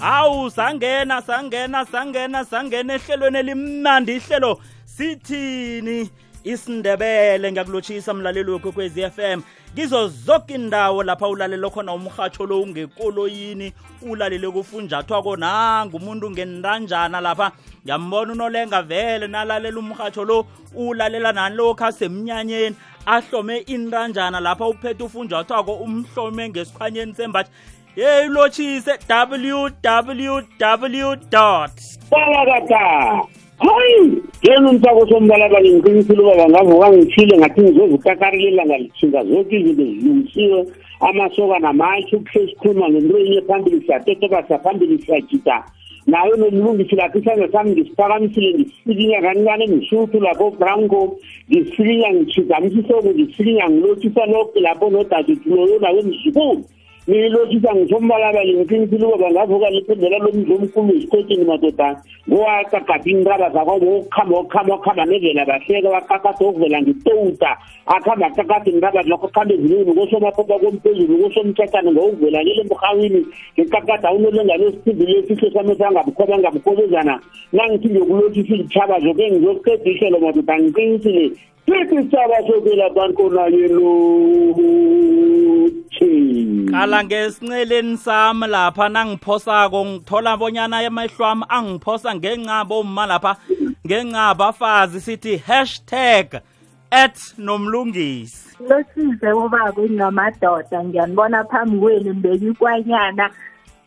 hawu sangena sangena sangena sangena ehlelweni elimnandi ihlelo. Sithini? Isindebele ngiyakulotshisa mlaleli wekwekwezi FM kizo zonke indawo lapha ulalela khona umhatsho lo ungekoloyini ulalele kufunjathwako nanga umuntu ngendanjana lapha. Ngiyambona unolenga vele nalalela umhatsho lo ulalela nani lokhu asemnyanyeni ahlome intanjana lapha uphethe ufunjathwako umhlome ngesikhwanyeni sembathi yeyi ulotshise www balakata hayi yena umsako sombalabala ngiqinisile ubaba ngavuka ngithile ngathi ngizozikakarela ilanga lithinga zonke izinto zilungisiwe amasoka namatsho kuhle sikhuluma ngento enye phambili siyatetebasa phambili siyajida naye nolungu ndisilaphisa sami ndisiphakamisile ndisilinya kancane ngishuthu lapho branco ndisilinya ngijhidamisisoko ndisilinya ngilotshisa lokho lapho nodadethu loyo nawe mzukulu nililothisa ngitsho umbalabele ngiqinisile ukuba bangavuka liphendela lomdlu omkhulu ezikotini madodana ngowakagadi inqaba zakho ngokukhamba okukhamba okukhamba nevela bahleka wakakatha okuvela ngitouta akhamba akakathe inqaba zakho khamba ezilini kosomaphapha komphezulu kosomthathane ngokuvela ngele mhawini ngikakatha unolengane esithibi lesihlo sami sangabukhoba ngabukhobezana nangithi ngiyokulothisa izitshaba zoke ngizoqeda ihlelo madoda. Ngiqinisile sithi isithaba sokwelabankona yeluthi qala ngesinceleni sami lapha nangiphosako ngithola bonyana emehlwo ami angiphosa ngencabo uma lapha. Ngencabo afazi sithi hashtag at nomlungisi. Losize ubaba ngingamadoda ngiyanibona phambi kwenu mbeki ikwanyana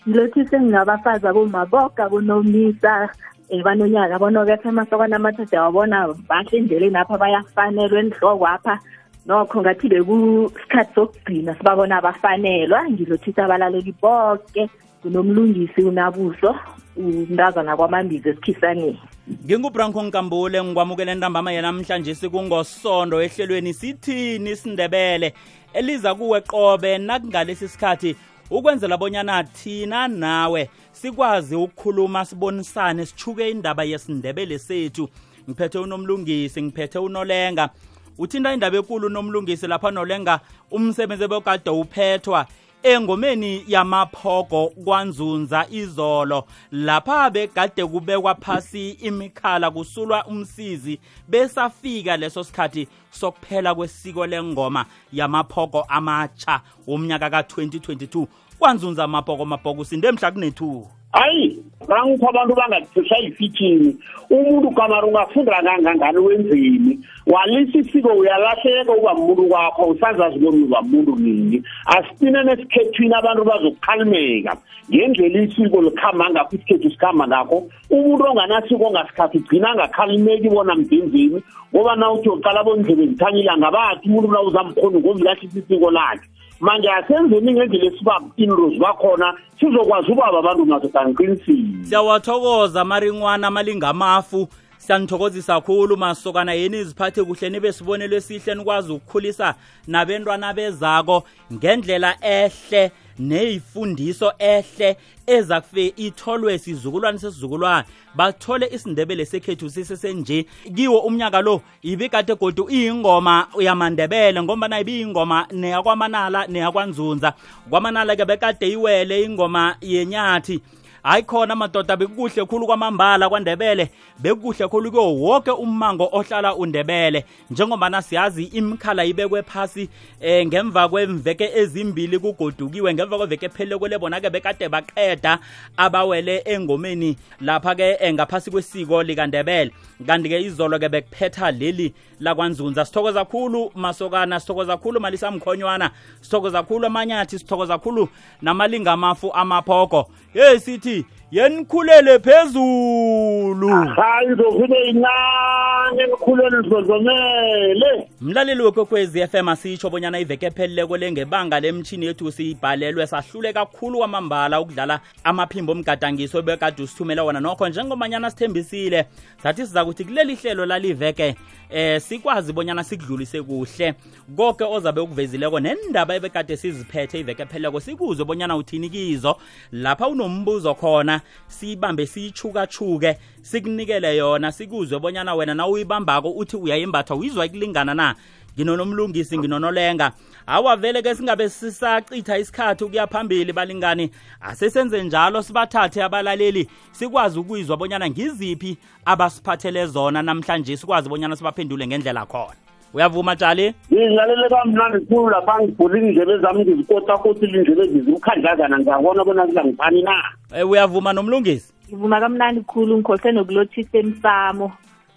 ngilothise ngingabafazi abomaboga abonomisa um banonyaka bonoketha amasokwana amathatha wabona bahle endleleni apha bayafanelwa enhloko apha. Nokho ngathi bekusikhathi sokugcina sibabona abafanelwa ngilothisa abalaleli bonke kunomlungisi unabuso umntazana kwamambizi esikhisaneni. Ngingubranko nkambule ngikwamukela entambama yanamhlanje sikungosondo ehlelweni sithini isindebele eliza kuwe qobe nakungalesi sikhathi ukwenzela bonyana thina nawe sikwazi ukukhuluma sibonisane sichuke indaba yesindebele sethu. Ngiphethe unomlungisi ngiphethe unolenga. Uthinta indaba enkulu unomlungisi lapha nolenga. Umsebenzi ebekade uphethwa engomeni yamaphogo kwanzunza izolo. Lapha bekade kubekwa phasi imikhala kusulwa umsizi besafika leso sikhathi sokuphela kwesiko lengoma yamaphogo amatsha womnyaka ka-2022 kwanzunza amaphogo maphogo sinde mhla kunethu. Hayi ngangipha abantu bangathesha ifithini umuntu kamari ungafunda kangangani wenzeni? Walisa isiko uyalahleka uba muntu kwakho usazazi bona uba muntu nini. Asipine nesikhethwini abantu bazokukhalimeka. Ngendlela isiko likhamba ngakho isikhethu sikhamba ngakho umuntu onganasiko ongasikhathi ugcina angakhalimeki bona mdenzeni ngoba na uthi yoqala bondlebe zithanyilanga bathi umuntu na uzamkhona ngozilahlisa isiko lakhe. Manje asenzeni ngendlela esiba inrozi bakhona sizokwazi ubaba abantu nazo ngiqinisile siyawathokoza maringwana amalingamafu siyanithokozisa kakhulu masokana yeni iziphathe kuhle nibe sibonelo esihle nikwazi ukukhulisa nabentwana bezako ngendlela ehle neyifundiso ehle eza kufe itholwe sizukulwane sesizukulwane. Bathole isindebele sekhethu sisesenje. Kiwo umnyaka lo ibikade godu iyingoma yamandebele ngombana ibiyingoma neyakwamanala neyakwanzunza. Kwamanala-ke bekade iwele ingoma yenyathi hayi khona madoda bekukuhle khulu kwamambala kwandebele. Bekukuhle khulu kuwo wonke ummango ohlala undebele. Njengobana siyazi imikhala ibekwe phasi eh ngemva kwemveke ezimbili kugodukiwe ngemva kweveke ephelele bona-ke bekade baqeda abawele engomeni lapha-ke ngaphasi kwesiko likandebele. Kanti-ke izolo-ke bekuphetha leli lakwanzunza. Sithokoza khulu masokana sithokoza khulu malisa mkhonywana sithokoza khulu amanyathi sithokoza khulu namalingamafu amaphogo yeyi sithi yenikhulele phezulu. Hayi zofike incane emikhulweni zizozomele mlaleli wekwekwezi FM asitsho bonyana iveke epheleleko le ngebanga lemtshini yethu siyibhalelwe sahlule kakhulu kwamambala ukudlala amaphimbo omgadangiso ebekade usithumela wona nokho. Njengomanyana sithembisile sathi siza kuthi kuleli hlelo laliveke eh sikwazi bonyana sikudlulise kuhle. Konke ozabe ukuvezileko nendaba ebekade siziphethe iveke epheleleko sikuzwe bonyana uthini kizo. Lapha unombuzo khona siyibambe siyichukachuke sikunikele yona sikuzwe bonyana wena na uyibambako uthi uyayimbatha uyizwa ikulingana na? Nginonomlungisi nginonolenga. Awa vele ke singabe sisachitha isikhathi ukuya phambili balingani asesenze njalo sibathathe abalaleli sikwazi ukuyizwa bonyana ngiziphi abasiphathele zona namhlanje sikwazi bonyana sibaphendule ngendlela khona uyavuma tshali? Ngizilalele kamnandi khulu lapha ngivula indlebe zami ngizikotakotile indlebe zizimkhandlazana ngiyabona bona kuzangifani na? Eh, uyavuma nomlungisi? Ngivuma kamnandi khulu ngikhohle nokulothisa emsamo.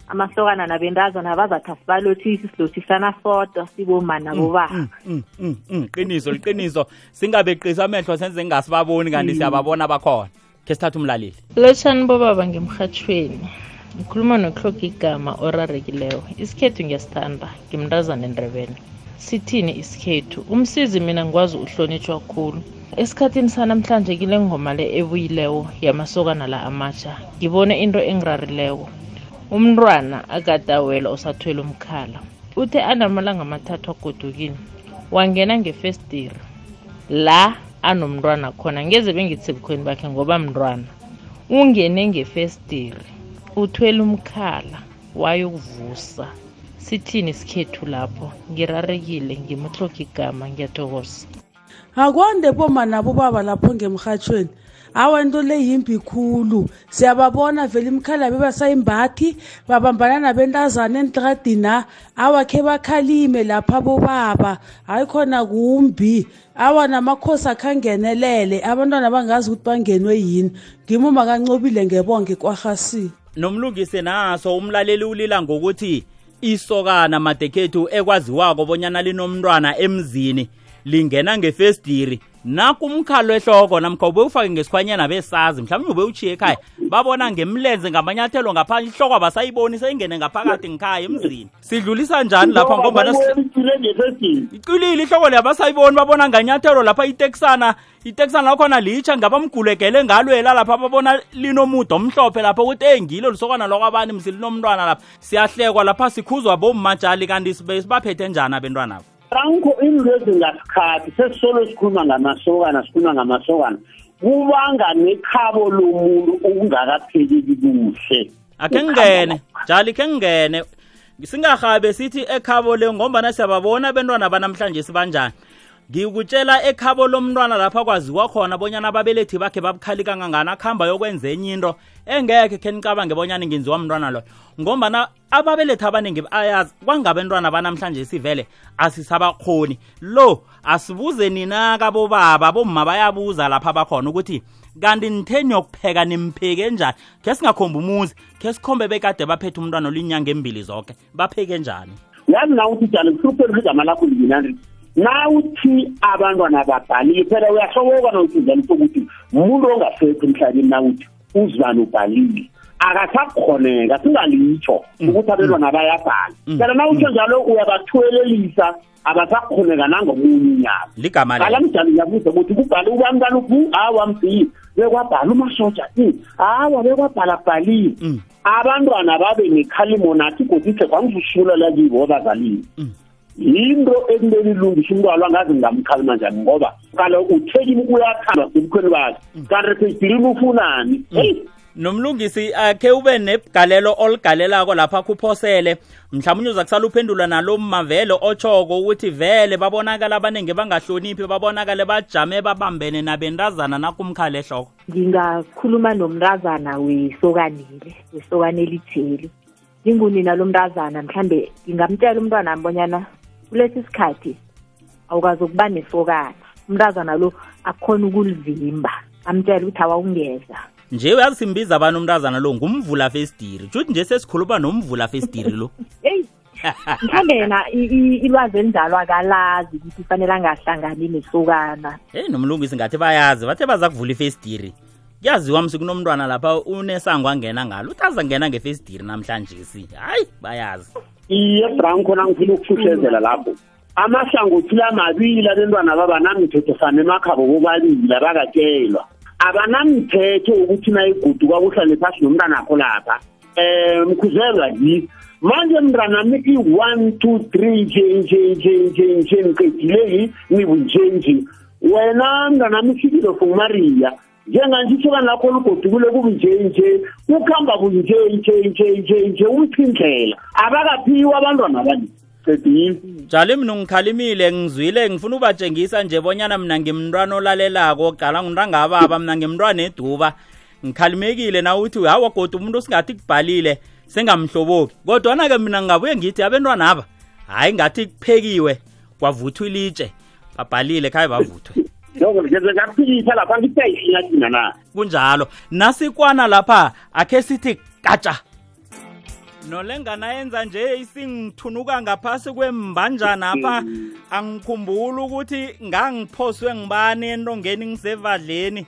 Amasokana nabentazana bazathi asibalothisi silothisana sodwa siboma nabobaba. Mm, mm, mm, qiniso liqiniso. Singabeqisa amehlo senze ngingasibaboni kanti siyababona bakhona. Khe sithathe umlaleli. Lotshani bobaba ngemrhatshweni ngikhuluma nokuhloga igama orarekileyo isikhethu ngiyasithanda ngimntazana nendrebene sithini isikhethu? Umsizi mina ngikwazi uhlonitshwa khulu. Esikhathini sanamhlanje kile ngoma le ebuyileko yamasokana la amatsha ngibone into engirarileko. Umntwana akatawela usathwele umkhala. Uthe anamalanga amathathu agodukini wangena ngefestiri la anomntwana khona. Ngeze bengithi ebukhweni bakhe ngoba mntwana. Ungene ngefestiri uthwele umkhala wayokuvusa. Sithini isikhethu lapho? Ngirarekile ngimhloga igama ngiyathokoza. Akwande boma nabo baba lapho ngemrhatshweni awa into le yimbi khulu. Siyababona vele imikhala bebasayimbathi babambana nabentazana entradina awakhe bakhalime lapha bobaba. Hayi khona kumbi. Awa namakhosi akhangenelele. Abantwana bangazi ukuthi bangenwe yini. Ngimo makancobile ngebonge kwarhasini nomlungisi naso umlaleli ulila ngokuthi isokana madekhethu ekwaziwako bonyana linomntwana emzini. Lingena ngefestiri nakumkhalo ehloko namkha ube ufake ngesikhwanyana besazi mhlawumbe ube uchiye ekhaya babona ngemlenze ngamanyathelo ngaphandle ihloko abasayiboni seyingene ngaphakathi ngikhaya emzini. Sidlulisa njani lapha ngombana iqilile ihloko leyo abasayiboni babona nganyathelo lapha iteksana iteksana lakhona litsha ngabamgulegele ngalwela lapha babona linomuda omhlophe lapha ukuthi engilo lisokwana lokwabani msi linomntwana lapha. Siyahlekwa lapha sikhuzwa bommatshali kanti sibaphethe njani abentwanabo franco into ezingasikhathi sesisolo sikhuluma ngamasokana sikhuluma ngamasokana kubanga nekhabo lomuntu okungakapheleki kuhle. Akhe ngingene njali khe ngingene singahabe sithi ekhabo le ngombana siyababona abentwana banamhlanje sibanjani. Ngikutshela ekhabo lomntwana lapha kwaziwa khona bonyana ababelethi bakhe babukhali kangangani akuhamba yokwenza enye into engekhe khe nicabange bonyana ngenziwa mntwana loyo ngombana ababelethi abaningi ayazi kwangabentwana banamhlanje sivele asisabakhoni lo asibuze nina kabobaba bomma bayabuza lapha bakhona ukuthi kanti nitheni yokupheka nimpheke njani? Khe singakhomba umuzi khe sikhombe bekade baphethe umntwana olinyanga embili zonke bapheke njani? Yazi na uthi jani kuhluphela igama lakho linginani nawuthi abantwana babhalile phela uyasokoka nawuthizani sokuthi umuntu ongasekho emhlabeni nawuthi uzibani ubhalile akasakhoneka singalitsho ukuthi abantwana bayabhala. Phela nawutsho njalo uyabathwelelisa abasakhoneka nangomunye unyaka ligama qala lelo mjani ngiyabuza ukuthi kubhale ubamntana uphu awa msi bekwabhala umasoja i awa bekwabhala bhalile Mm. abantwana babe nekhalimo nathi kodwa kwangizusula kibo abazalini Mm. Yinto ekumele ilungise umntwana angazi ngingamkhalima njani ngoba kalo uthekile uyathanda ebukhweni bakhe. Kanti phesirini ufunani? Heyi nomlungisi akhe ube negalelo oligalelako lapha kuphosele. Mhlawumbe uza kusala uphendula nalo mavele otshoko ukuthi vele babonakala abaningi bangahloniphi babonakale bajame babambene nabentazana nakumkhale ehloko. Ngingakhuluma nomntazana wesokanile wesokane elitheli ngingunina lomntazana mhlambe ngingamtshela umntwana wami bonyana kulesi sikhathi awukazi ukuba nesokana. Umntazana lo akukhona ukulivimba amtshela ukuthi awawungeza. Nje uyazi simbiza abantu umntazana lo? Ngumvula festiri. Juthi nje sesikhuluma nomvula festiri lo. Eyi mhlawumbe yena ilwazi elinjalo akalazi ukuthi fanele angahlangani nesokana. Heyi nomlungisi ngathi bayazi bathe baza kuvula ifestiri kuyaziwa msi kunomntwana lapha unesango angena ngalo? Uthi azangena ngefestiri namhlanje si hayi bayazi. Iye branco nangifuna ukufufezela lapho. Amahlangothi lamabili abentwana babanamthetho fane emakhabo bobabili abakatshelwa. Abanamthetho ukuthi nayiguduka kuhlale phasi nomntana akho lapha. Um mkhuzelwa yi manje mntanami i-one two three nje nje nje nje nje niqedile nibu nje nje. Wena mntanami ifikile for isokani lakho lugodukile kubi nje nje ukuhamba kunje nje nje nje nje uthi indlela? Abakaphiwa abantwana abani qedile njalo mina ngikhalimile ngizwile ngifuna ubatshengisa nje bonyana mina ngimntwana olalelako qala ngintangababa mina ngimntwana eduba. Ngikhalimekile na uthi hawa kodwa umuntu singathi kubhalile sengamhloboki. Kodwana-ke mina ngingabuye ngithi abentwana aba hhayi ngathi kuphekiwe kwavuthwa ilitshe babhalile khaye bavuthwe noko ngeze ngaphikisa lapha ngithi ayihlinya thina na? Kunjalo. Nasikwana lapha akhe sithi katsha nolengana yenza nje isingithunuka ngaphasi kwembanjana apha angikhumbuli ukuthi ngangiphoswe ngibani entongeni ngisevadleni.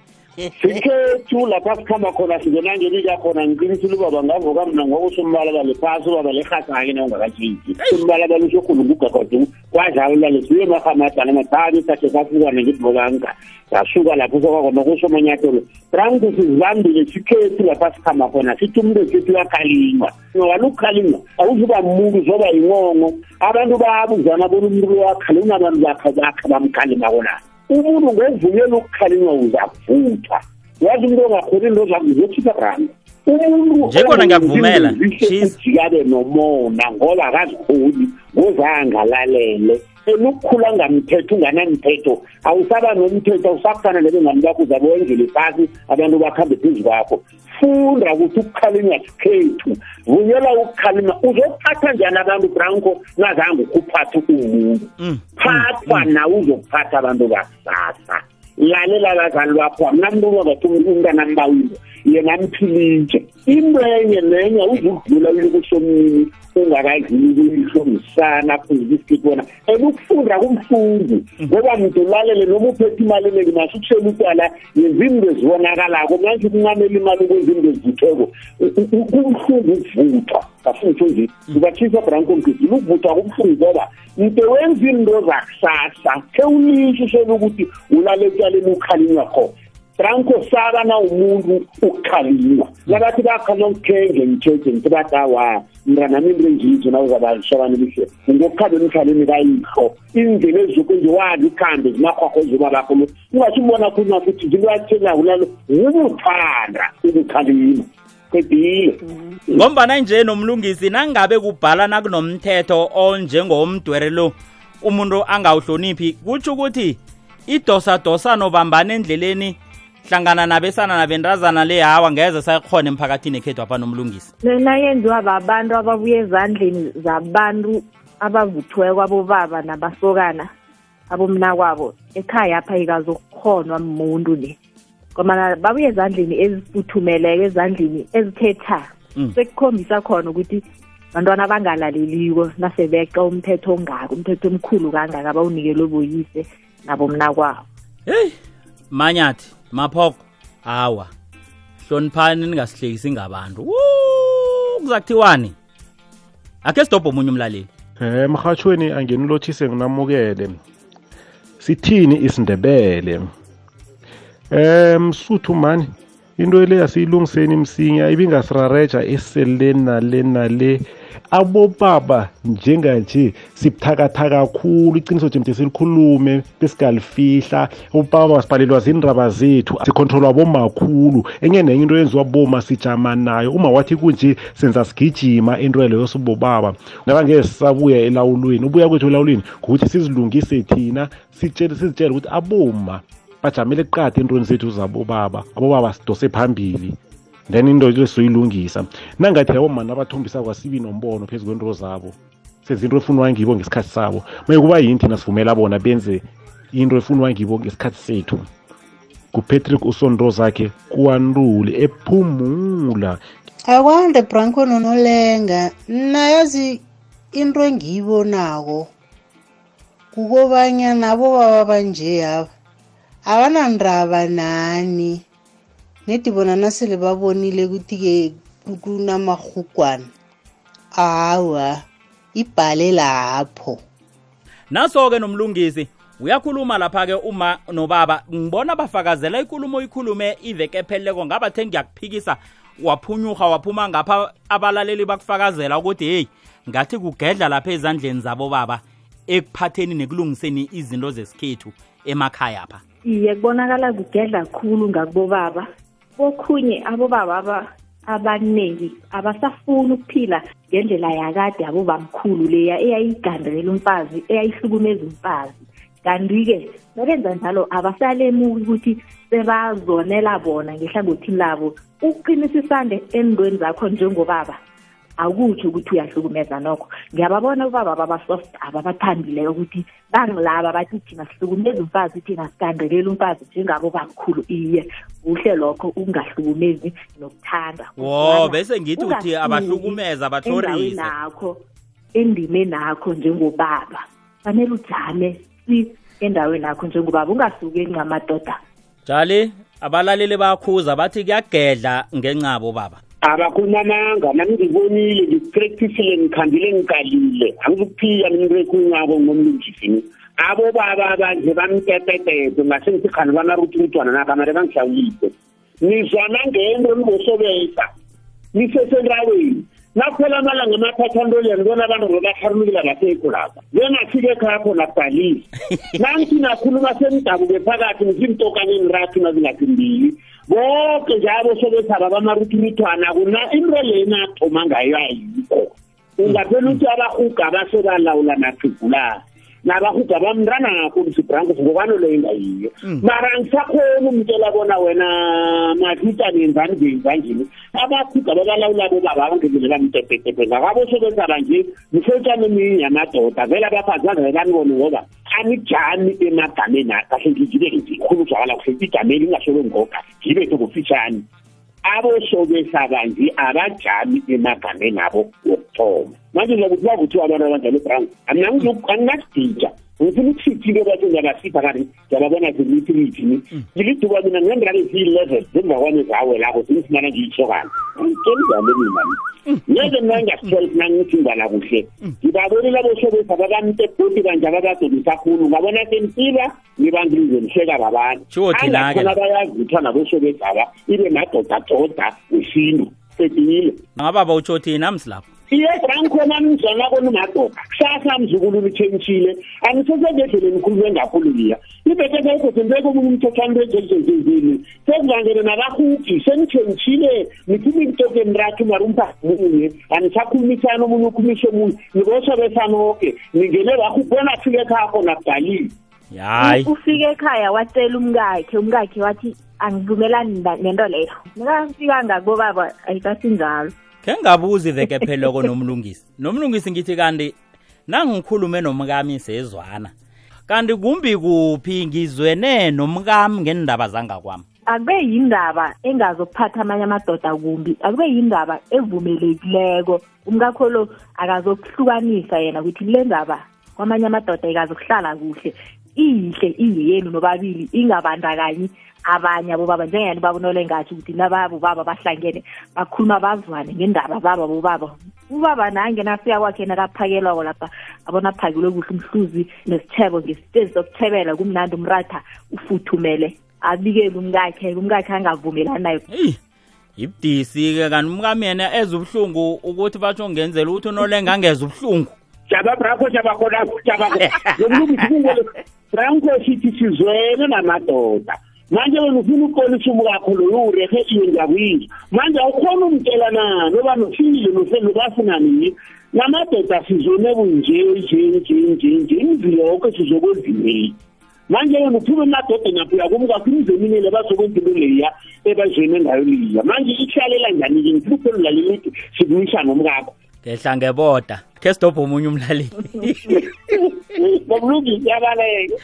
sikhethu lapha sikhamba khona singena ngelika khona. Ngiqinisile ubaba ngavuka mna ngoko sumbalabale phasi ubaba lehasake na ungakatshintshi sumbalabale usokhulu ngugagadu kwadlala ulale siye mahamadana mathani sakhe sasukana ngibokanga sasuka lapho sokwakona kusomanyathelo tranku sizibambile sikhethu lapha sikhamba khona sithi umntu wekhethu uyakhalima ngaloku khalima awuzuba muntu zoba yingongo abantu babuzana bona umntu lowakhale unabantu bakhe bakhe bamkhalima kolapho umuntu ngovunyela ukukhalinywa uzavuthwa. Yazi umuntu ongakhoni into zakho uzokhipha randa umuntu Nje kona ngiyakuvumela, Cheese. ujikabe nomona ngoba akazikhuli ngozangalalele elukukhula ngamthetho unganamthetho. Awusaba nomthetho awusakufana nebengani bakho uzabe wenzele phasi abantu bakhambe phezu kwakho. Funda ukuthi ukukhalinywa sikhethu vunyela ukukhalima uzokuphatha njani abantu branko nazange ukuphatha umuntu. Mm, phathwa nawe uzokuphatha abantu bakusasa. Lalela abazali bakho mna mntu bathi umntana mbawile yena mphilitshe into enye nenye uzukudlula ulikusomini ungakadluli kuyihlomisana phuzula isikiti bona. And ukufunda kumfundi ngoba mntu lalele noma uphethe imali eningi mase ukushela utwala yenza into ezibonakalako. Manje ukuncamela imali ukwenza into ezivutheko kumfundi ukuvuthwa asimthunzi ngibathisa hmm. branko mgidile ukuvutha kubuhlungu ngoba mnte wenza into zakusasa. Khewulishishela ukuthi ulale ekutyaleni ukhalinywa khona branko saka na umuntu ukukhalinywa hmm. nakathi bakhanywa kuthenge ngitshetshe ngithi bathi awa mntanami into engizo nawuzabashabani lihle ngokukhabeni mhlaleni kayihlo indlela ezoko nje wazi ikhambe zimahwakho zoba bakho lo. Ungathi umbona khuluma futhi ziluathelako lalo ukuthanda ukukhalinywa qedile ngombana nje nomlungisi nangabe kubhala nakunomthetho onjengomdwere lo umuntu angawuhloniphi kutsho ukuthi idosadosano bambana endleleni hlangana nabesana nabentazana le hawa ngeze sayikhona emphakathini ekhethu apha nomlungisi. Lena yenziwa babantu ababuya ezandleni zabantu abavuthiweko abobaba nabasokana abomnakwabo ekhaya apha ikazokukhonwa muntu le ngomana babuya ezandleni ezifuthumeleko ezandleni ezithetha Mm. sekukhombisa khona ukuthi bantwana abangalaleliko nasebeqa umthetho ongaka umthetho omkhulu kangaka abawunikelwe boyise nabomnakwabo heyi manyathi maphoko hawa hloniphani ningasihlekisi ngabantu kuza kuthiwani akhe sidobho omunye umlaleli Eh emhathweni angenilothise nginamukele. Sithini isindebele? Eh msuthu mani into le asiyilungiseni msinya ibingasirareja eseleni nale nale. Abobaba njenganje sibuthakathaka kakhulu iqiniso nje mde silikhulume besingalifihla. Obaba sibhalelwa zindaba zethu sikhontrolwa bomakhulu enye nenye into yenziwa boma sijama nayo. Uma wathi kunje senza sigijima into leyo sibobaba nakangeke sisabuya elawulweni. Ubuya kwethu elawulweni ngokuthi sizilungise thina sizitshele ukuthi aboma bajamele qade intweni zethu zabobaba abobaba sidose phambili. Then into le soyilungisa. Nangathi abomani abathombisa kwasibi nombono phezu kwento zabo. Sezinto efunwa ngibo ngesikhathi sabo. Maye kuba yini thina sivumela bona benze into efunwa ngibo ngesikhathi sethu. Kupatrick usondro zakhe kuwandule ephumula. Akwande branko nonolenga. Nayazi into engiyibonako kukobanyana abobaba banje aba abanandaba nani? Nedi bona nasele babonile ukuthi-ke kunamahugwana awa ibhale lapho. Naso-ke nomlungisi uyakhuluma lapha-ke uma nobaba. Ngibona bafakazela ikulumo oyikhulume iveke epheleleko ngabathe ngiyakuphikisa waphunyurha waphuma ngapha abalaleli bakufakazela ukuthi heyi ngathi kugedla lapha ezandleni zabo baba ekuphatheni nekulungiseni izinto zesikhethu emakhaya pha. Iye kubonakala kugedla khulu ngakubobaba kokhunye abobaba aba abaningi abasafuni ukuphila ngendlela yakade yabobamkhulu leya eyayigandela umfazi eyayihlukumeza umfazi. Kanti-ke nabenza njalo abasalemuki ukuthi sebazonela bona ngehlangothini labo. Ukuqinisa isande endweni zakho njengobaba akutsho ukuthi uyahlukumeza nokho. Ngiyababona ubaba babasoft ababathandileyo ukuthi bangilaba bathi thina sihlukumeza umfazi thina sigandelela umfazi njengabo bamkhulu iye kuhle lokho ukungahlukumezi nokuthanda. Wo bese ngithi uthi abahlukumeza abatlhorise nakho endimeni nakho njengobaba. Fanele ujame si endaweni yakho njengobaba ungasuki encamadoda jali abalaleli bayakhuza bathi kuyagedla ngencabo baba. Abakhulumamanga nami ngibonile ngikupractisile ngikhambile ngikalile. Angikuphika nimrekuncabo ngomlungisini. Abo baba abanje bamtetetete ngase ngithi khani banaruthuthwana nakamare bangihlawulise. Nizwana ngento nibosobesa nisesendaweni nakuphela amalanga amathathantolia ngibona abantu bebaharumukile basekho lapha. Njengasike khapho labhalisa nangithi nakhuluma senidabuke phakathi ngizimtokane enrathu nazingathi mbili. Bonke njalo sobethaba bamaruthuruthwana kuna into lena athoma ngayo ayikho. Ungaphela ukuthi abahuga abasebalawula nathigulana nabahuga bamntanakho msibranko ngokano leyo ingayiyo mara angisakhoni umtshela bona wena mathita nenzani ngenzanjini abahuga babalawulabo baba bangebele bamtepetepe ngakabosobethaba nje msotshani eminye yamadoda. Vele abafazi bangabe banibone ngoba anijami emagameni kahle ngijibe ngikhulu zwakala kuhle igameni ingahloko ngoga ngibethe kufitshane abosobesaba nje abajami emagameni abo wokuthoma. manje njakuthi bavuthiwa abantu abanjalo ebrank anginakudija ngifuna ukushithile bathi ngiyabasipha kanti ngiyababona zilithirithini mm. ngiliduka mina ngendrani ziyi-level zemva kwami zawelako zingifumana ngiyishokana angitsheli mina mm. ngeke mna ngingasithelisi nangithingana kuhle. Mm. Ngibabonile boshobesi abakamtebhuti kanje abakadonisa khulu. Ngabona senisiba ngibangilize nihleka babantu. Angakhona bayazitha naboshobesi aba. Ibe madodadoda usindu sedile ngababa utsho thina msilapho iye rankhona mzwana kona umadoda kusasa mzukulu lithentshile angisesengendleleni ngikhulume ngakhululiya ibheke ukuthi mbeke omunye umthethwane wezezenzenzini sekuzangene nabahugi senithentshile niphuma ibutokeni rathu mara umpamunye anisakhulumisana omunye ukhumise omunye. Nibosobesanoke ningene bahugi bona afike khakho nakubhalile hayi. Ufike ekhaya watshela umkakhe. Umkakhe wathi angivumelani na- nento leyo. Nakafika ngakobaba ayikasinjalo khe ngabuza iveke pheloko nomlungisi. Nomlungisi ngithi kanti nangikhulume nomkami sezwana. Kanti kumbi kuphi ngizwene nomkami ngendaba zangakwami? Akube yindaba engazokuphatha amanye amadoda kumbi. Akube yindaba evumelekileko umkakho lo akazokuhlukanisa yena ukuthi kule ndaba kwamanye amadoda ikazokuhlala kuhle iyihle iyeyenu nobabili ingabandakanyi abanye abobaba. Njengani babonole ngathi ukuthi nababo baba bahlangene bakhuluma bazwane ngendaba baba bobaba ubaba nange nafika kwakhe nakaphakelwako lapha abona aphakelwe kuhle umhluzi nesithebo ngesitezi sokuthebela kumnandi umratha ufuthumele abikele umkakhe umkakhe angavumelani nayo eyi ibudisi-ke kanti umkami yena eza ubuhlungu ukuthi batsho ngenzela ukuthi unolenga angeza ubuhlungu. Jaba brakho jaba khona jabako yokulungisa kungolo branko sithi sizwene namadoda. Manje wena ufuna ukolisa umkakho loyo urehe iwe ngiyakuyizwa manje awukhona umtshela na? Noba nofile nobafunanini namadoda sizwene bunje nje nje nje nje imzi yonke sizokwenziweni manje wena uphuma emadodeni apho uyakumkakho imzeminile bazokwenza into leya ebazwene ngayo liya manje ihlalela njani-ke? Ngifuna ukuphendula lelithi sikuyisa nomkakho ngehla ngeboda khe sidobhe omunye umlaleli. Ngokulungisa abaleke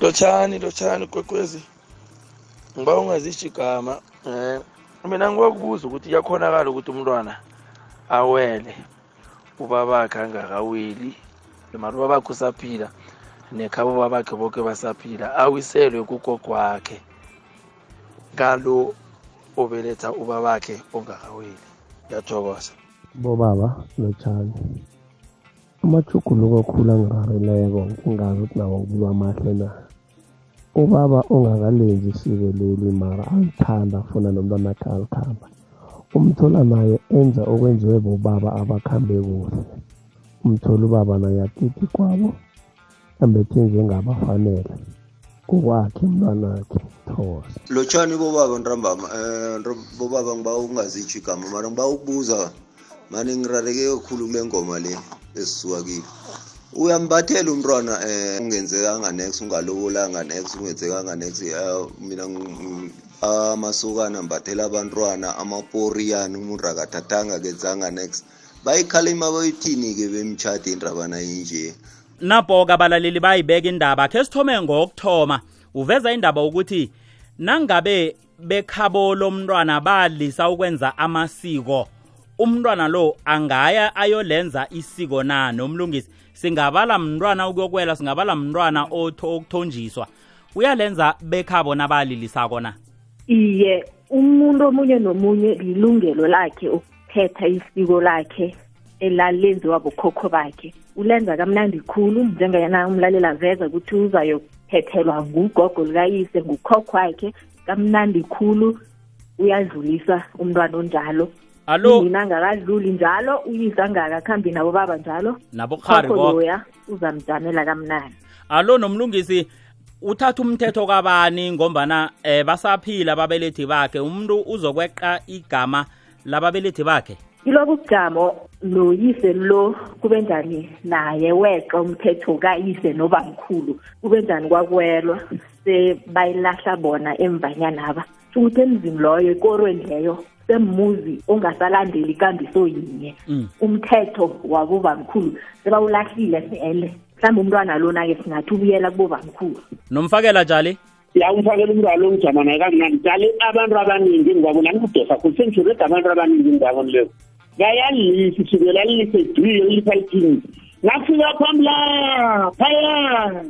lotshani lotshani kwekwezi ngiba ungazisho igama um mina ngiwakubuza ukuthi kuyakhonakala ukuthi umntwana awele. Ubabakhe angakaweli mara ubabakhe usaphila nekhabo babakhe boke basaphila awiselwe kugogo wakhe. Ngalo obeletha ubabakhe ongakaweli. Ngiyathokoza bobaba lotshani amajuguluko okhula angirarileko ngingazi ukuthi nawo kuba amahle na? Ubaba ongakalenzi isiko leli mara alithanda afuna nomntwana akhe alithanda umthola naye enza okwenziwe bobaba abakhambe kuhle. Umthola ubaba naye atiti kwabo ambethe njengabafanele. Ngokwakhe umntwanakhe ngiyathokoza lotshani bobaba ntambama um bobaba ngiba ukungazitsho igama mara ngiba ukubuza mani ngirareke kakhulu kule ngoma le esisuka kiyo. Uyambathela umntwana um ungenzekanga nex ungalobolanga nex ungenzekanga nex eh, mina ng- amasokana ambathela abantwana amaporiyani umuntu akathathanga kenzanga nex bayikhalima bayithini-ke bemtshade indabana yinje napho-ke abalaleli bayibeka indaba. Khe sithome ngokuthoma. Uveza indaba ukuthi nangabe bekhabo lomntwana balisa ukwenza amasiko umntwana lo angaya ayolenza isiko na? Nomlungisi singabala mntwana ukuyokwela singabala mntwana okuthonjiswa. Uyalenza bekhabo nabalilisa kona iye umuntu omunye nomunye lilungelo lakhe ukuthetha isiko lakhe elalenziwa bokhokho bakhe. Ulenza kamnandi khulu njengayena umlaleli aveza ukuthi uzayophethelwa ngugogo likayise ngukhokho wakhe. Kamnandi khulu uyadlulisa umntwana onjalo. Alo? Unina angakadluli njalo uyise angakakhambi nabo baba njalo. Nabokhari khokho ko loya uzamjamela kamnandi. Alo nomlungisi uthatha umthetho kabani? Ngombana eh basaphila ababelethi bakhe. Umuntu uzokweqa igama lababelethi bakhe? Kiloku kujamo noyise lo kube njani naye weqa umthetho kayise nobamkhulu. Kube njani kwakwelwa sebayilahla bona emvanyanaba ukuthi emzini loyo ekorweni leyo semmuzi ongasalandeli ikambiso yinye. Mm. umthetho wabobamkhulu sebawulahlile vele mhlawumbe umntwana lona-ke singathi ubuyela kubobamkhulu. Nomfakela njali yawumfakela umntwana ongijama naye kamnandi tali abantu abaningi ngibabona ngikudosa khulu sengijureda abantu abaningi ngibabona ngayadlisa kusukela lisegrilo lisalithini nafika phambla phaya.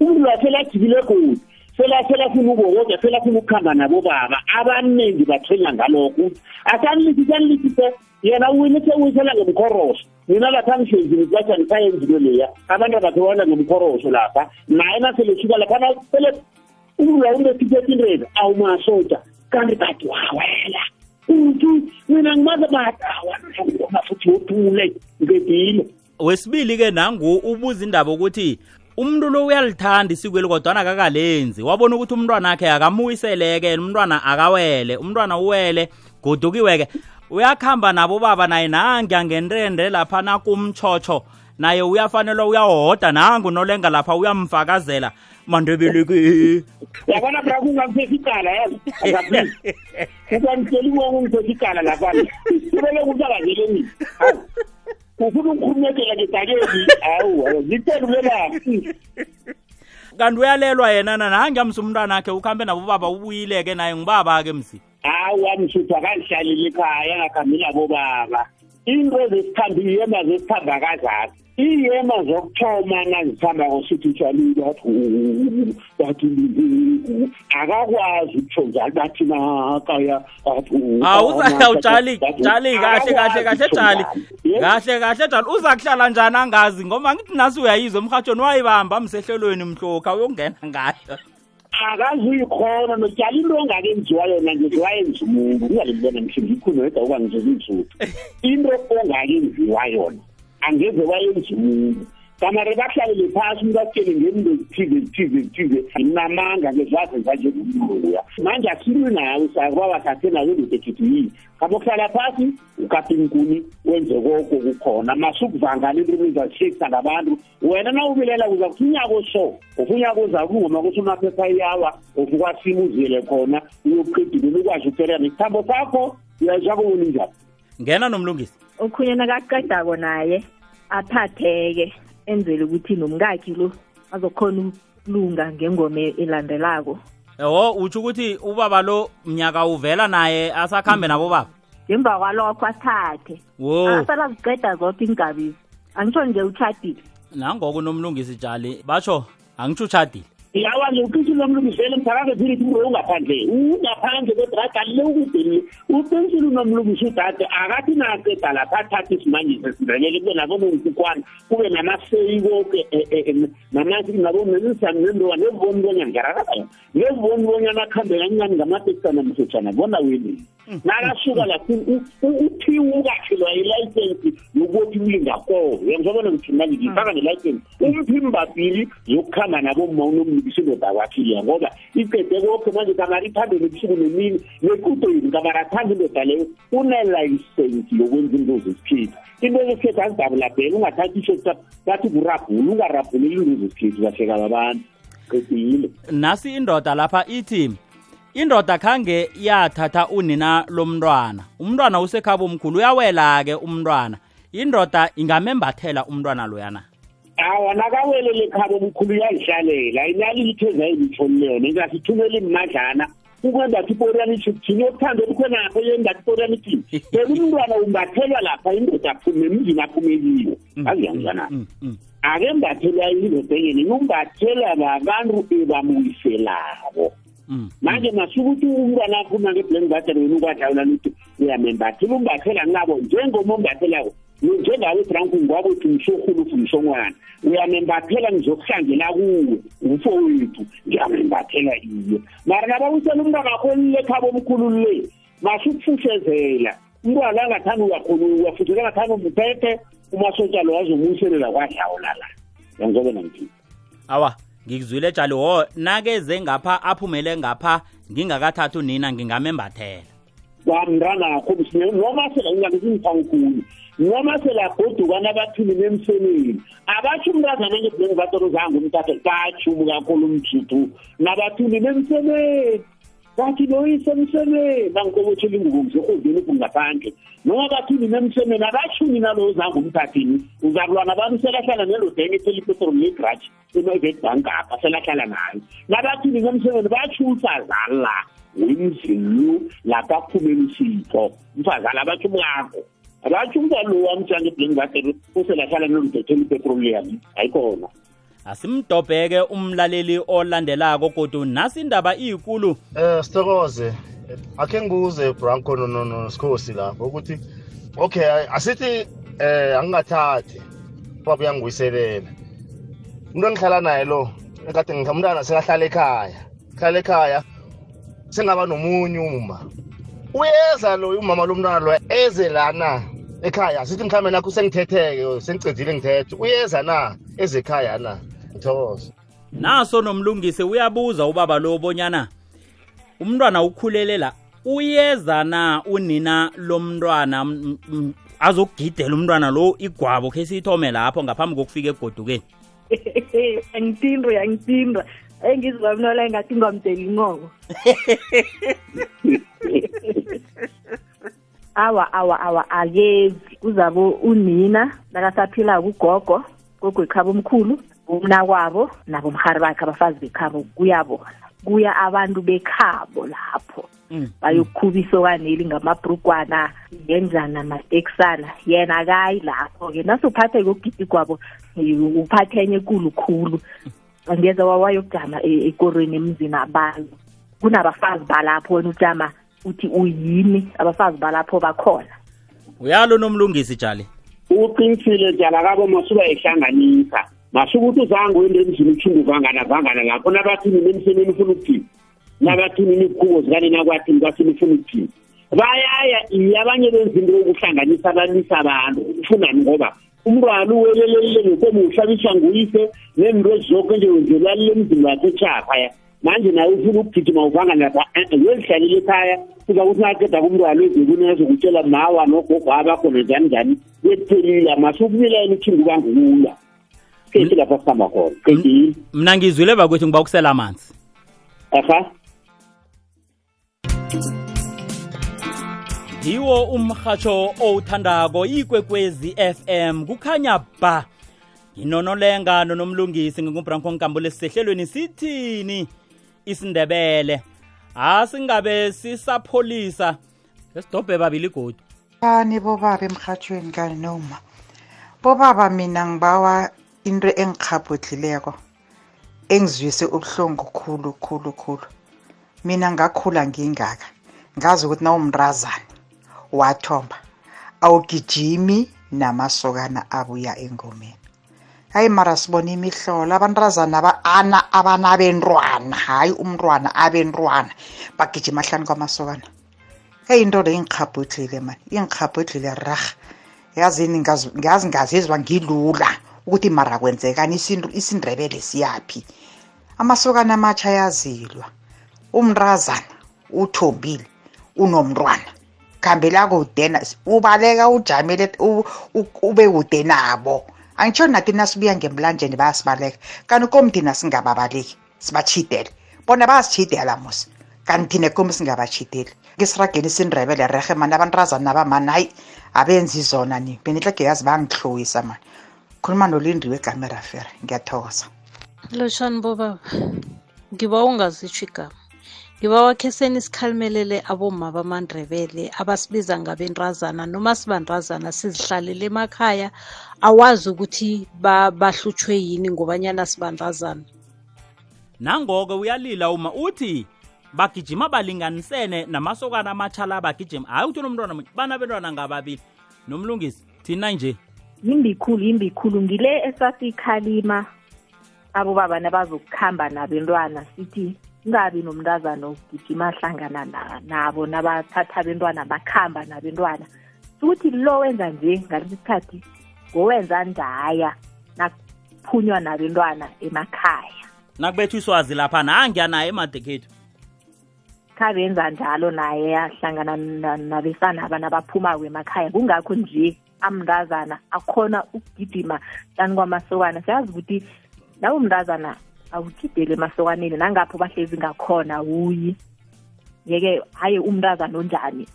Umntu waselajikile godi selaselafuna ukokoda selafuna ukukhamba nabobaba abaningi bathenya ngalokho asanilisise anilisise yena wini sewuyisela ngemkhoroso mina lapha. Nihlezi nitwatsha nisaya emvino leya abantu abathowana ngemkhoroso lapha naye naselisuka laphana sele umntu wawunesithetinteza awumasoda kanti bathi wawela uthi mina ngimaze badawa futhi wothule ngedile wesibili-ke nangu ubuza indaba ukuthi umuntu lo uyalithanda isikweli kodwana akakalenzi. Wabona ukuthi umntwana akhe akamuyiseleke umntwana akawele umntwana uwele godukiweke. Uyakuhamba nabo baba naye nangi ngenrende lapha nakumtshotsho naye uyafanelwa uyahoda nangu nolenga lapha uyamfakazela mandebeleke. Yabona bra kungamphesa icala yazi ukanitshela uwonke ungiphesa icala lapha kubele kuthi akazele mina Hawu. ufuna ukukhulumekela ngedakeni hawu ngiphendulelaphi kanti uyalelwa yena na? Nangi amsa umntwana akhe ukuhambe nabo baba ubuyile-ke naye ngubaba-ke msi. Hawu amshuthu akandihlalile ekhaya angakhambi nabo baba. Into ezesikhamba iyema zesikhamba kazakho iyema zokuthoma nazihamba ngosithi utshalile bathi bathi akakwazi ukutsho njalo bathi nakaya hawu jali jali kahle kahle kahle jali kahle kahle jali uza kuhlala njani angazi ngoba ngithi nasi uyayizwa emhatshweni wayibamba msehlelweni mhlokha uyongena ngayo. Akazuyikhona nojala into ongakenziwa yona ngiziwayenza umuntu. Ungalibona mhle ngikhunweda ukuba ngizokuzutha into ongakenziwa yona angeze bayenzi umuntu kana rebahlalele phasi umuntu asitshele ngezinto ezithize ezithize ezithize namanga-ke zaze zanje ngumloya manje asile nawe sakwabakhathe nawe endodekhethu yini kabo kuhlala phasi ukaphi nkuni wenze koko kukhona. Masukuvangala into umizazishekisa ngabantu. Wena na ubilela uza kuthi unyaka so ufunyaka oza kungoma kusho amaphepha iyawa ufukwasima uziyele khona uyokuqedileni ukwazi ukuterela isithambo sakho. Uyazwa kubona njani ngena nomlungisi. Ukhunye nakaqedako naye. Aphatheke enzele ukuthi nomkakhe lo azokhona ukulunga ngengoma elandelako. Ewo utsho ukuthi ubaba lo mnyaka uvela naye asakhambe nabo baba? Ngemva kwalokho athathe wo. Asala ziqeda zoke iingabizi angitsho nje utshadile. Nangoko nomlungisi jali batsho angitsho utshadile. Yawa ngiuqithi nomlungisele mthakaze philithi umuntu ungaphandle. Ungaphandle kodrakale ukudele uqinisile unomlungisi udade akathi naqeda lapha athathe isimanje sesindebele kube nabonongikukwana kube namaseyi koke nabonensani nendoka neziboni bonyana ngiyarakabaya neziboni bonyana akuhambe kancane ngamatekisana msotshana bona weleni nakasuka lapho uthiwa ukakhelwa ilayisensi yokuthi ulingakoro uyangizobona ngithi manje ngifaka nelayisensi umphimba pili yokuhamba nabomma uyoyibisa indoda kwakhiya ngoba icede konke manje kamari ithambe nebusuku nemini nequdo yini kamari athanda indoda leyo unelayisensi yokwenza into zesikhethu. Into zesikhethu azidabulabhela ungathathi isho bathi kurabhula ungarabhuleli into zesikhethu bahleka babantu qedile. Nasi indoda lapha ithi indoda khange yathatha unina lomntwana. Umntwana usekhaba omkhulu uyawela-ke umntwana. Indoda ingamembathela umntwana loyana? awa nakawelele khabo omkhulu uyazihlalela inali litho yona leyona ngasithumela imadlana. Ukwenda tiporiyani kuthini okuthanda olukhenakho yenda tiporiyani thini umntwana umbathelwa lapha indoda aphume emzini aphumeliwe mm, aziyangizana mm, mm, akembathelwa indoda enye nini umbathelwa babantu ebamuyiselabo manje masukuthi umntwana aphuma ngeblank batele wena ukwadlawula nithi uyamembathela umbathela ngabo njengoma ombathelako njengawe ebranku ngwabo uthi mshorhulu uthi mshongwana uyamembathela ngizokuhlangela kuwe umfowethu ngiyamembathela iyo mara nabawusela umntwana wakho elilekhabo omkhulu le masukufufezela umntwana angathanda uyakhona uyafuthela angathanda umphethe umasotshalo wazomuselela kwadlawula la. Yangizobe nangithini awa ngikuzwile tshali wo nakeze ngapha aphumele ngapha ngingakathatha unina ngingamembathela. Kwamntanakho noma sela ngingakizingithangkhulu noma selagodukana abathini nemsemeni? Abatsho umntazana ngebhengu batoro zange umthatha batshumu kakhulu umjuthu nabathini nemsemeni? Bathi loyise emsemeni nangikobotshela ingubo ngisorhodini uphu ngaphandle. Noma bathini nemsemeni abatshumi nalowo zange umthathini. Uzakulwana abantu selahlala nelodenge ethela ipetrol yegraji emayivekbank apha selahlala nayo nabathini nemsemeni batsho umfazala wemzini lapha kuphumela isipho umfazala abatsho umkakho abatsho umntwana lo wamjanga eblengi batere uselahlala nelodethela ipetroliyam ayikhona. Asimdobheke umlaleli olandelako kodwa nasi indaba iyikulu. Eh sithokoze. Akhe ngibuze branco nosikhosi lapho ukuthi okay asithi eh angingathathi baba uyangibuyiselela umuntu engihlala naye lo ekade umntwana sekahlala ekhaya hlala ekhaya sengaba nomunye uma uyeza lo umama lomntwana lo eze lana ekhaya. Sithi mhlawumbe nakho sengithetheke sengicedile ngithethe. Uyeza na eze ekhaya na? Ngithokoza naso nomlungisi uyabuza ubaba lo bonyana umntwana ukhulele la uyeza na unina lomntwana? Azokugidela umntwana lo igwabo khe siyithome lapho ngaphambi kokufika egodukeni? Angitindwa angitindwa engizwa mna la ngathi ngamdela inqoko awa awa awa akezi. Kuzabo unina nakasaphila kugogo gogo ekhaba omkhulu umna kwabo nabo mhari bakhe abafazi bekhabo kuyabo kuya abantu bekhabo lapho. Bayokukhubisa okwaneli ngamabrugwana ngenzana amatekisana yena akayi lapho-ke. Nasuphathe kokugida igwabo uphathe enye ekulu khulu. Angeze wayokujama ekorweni emzini abantu kunabafazi balapho wena ujama uthi uyini? Abafazi balapho bakhona. Uyalo nomlungisi jali? Uqinisile jala kabo masuka ehlanganisa. Masuke ukuthi uzange wende emzini uthungu vangana vangana lapho nabathini nemsemeni ufuna ukuthini? Nabathini nikhubo zikanina kwathini kwathini ufuna ukuthini? Bayaya iye abanye benza into yokuhlanganisa abanisa abantu. Ufunani ngoba? Umntwana uwelelelile nkomo uhlabiswa nguyise nento ezizoke nje wenzelalile emzini wakhe etshaphaya manje naye ufuna ukugijima uvanga lapha uyozihlalile ekhaya kuza kuthi naqeda kumntwana ezekuni ezokutshela mawa nogogo abakhona njani njani bekuphelile masukumilayela uthinga ubangukuya kethi lapha sihamba khona. Qedile mna ngizwile bakwethu ngiba ukusela amanzi. Aha. Yiwo umhatsho owuthandako ikwekwezi FM kukhanya ba nginonolenga nonomlungisi ngingubranko nkambule sisehlelweni sithini? Isindebele. Asingabe sisapholisa. Esidobhe babili godi kani bobaba emhathweni kani noma? Bobaba mina ngibawa into engikhabhodlileko engizwise ubuhlungu khulu khulu khulu. Mina ngakhula ngingaka. Ngazi ukuthi nawumntazana wathomba awugijimi namasokana abuya engomeni. Hayi mara sibona imihlolo abantazana ana abanabentwana hayi umntwana abentwana bagijima hlanu kwamasokana. Heyi into le ingikhabhodlile mani ingikhabhodlile raha yazini ngazi ngazizwa ngilula ukuthi mara kwenzekani isindebele siyaphi. Amasokana amatsha ayazilwa umntazana uthombile unomntwana. Khambela kudena ubaleka ujamele ube kude nabo angitsho nathi nasibuya ngemlanjeni bayasibaleka. Kanti komthina singababaleki sibachidele bona bayasitshidela musi. Kanti thina komi singabachideli ngisirageni sindrebele rehe mani abantrazana abamani hayi abenzi zona ni. Benihlege yazi bangihloyisa mani. Khuluma nolindiwe egamerafere ngiyathokoza. Lotshani bobaba ngiba ungazitsho igama ngiba wakheseni isikhalimelele aboma bamandrebele abasibiza ngabentrazana noma sibantrazana sizihlalele emakhaya awazi ukuthi ba- bahlutshwe yini ngobanyana sibantrazana nangoko uyalila uma uthi bagijima balinganisene namasokana amatshala bagijima. Hayi uthi unomntwana munye banabentwana ngababili. Nomlungisi thina nje. Yimbikhulu yimbikhulu. Ngile esasikhalima abobaba nabazokuhamba nabentwana sithi kungabi nomntazana ogijima hlangana na- nabo nabathatha abentwana bakhamba nabentwana. Ukuthi lo wenza nje ngalesi sikhathi ngowenza njaya nakuphunywa nabentwana emakhaya. Nakubethwa iswazi lapha nangiya naye emadekhethu. Khabenza njalo naye ahlangana na- nabesana abana abaphumako emakhaya. Kungakho nje amntazana akhona ukugijima hlani kwamasokana siyazi ukuthi nawe mntazana awugidele emasokwaneni nangapho bahlezi ngakhona wuyi. Yeke haye umntazana onjani?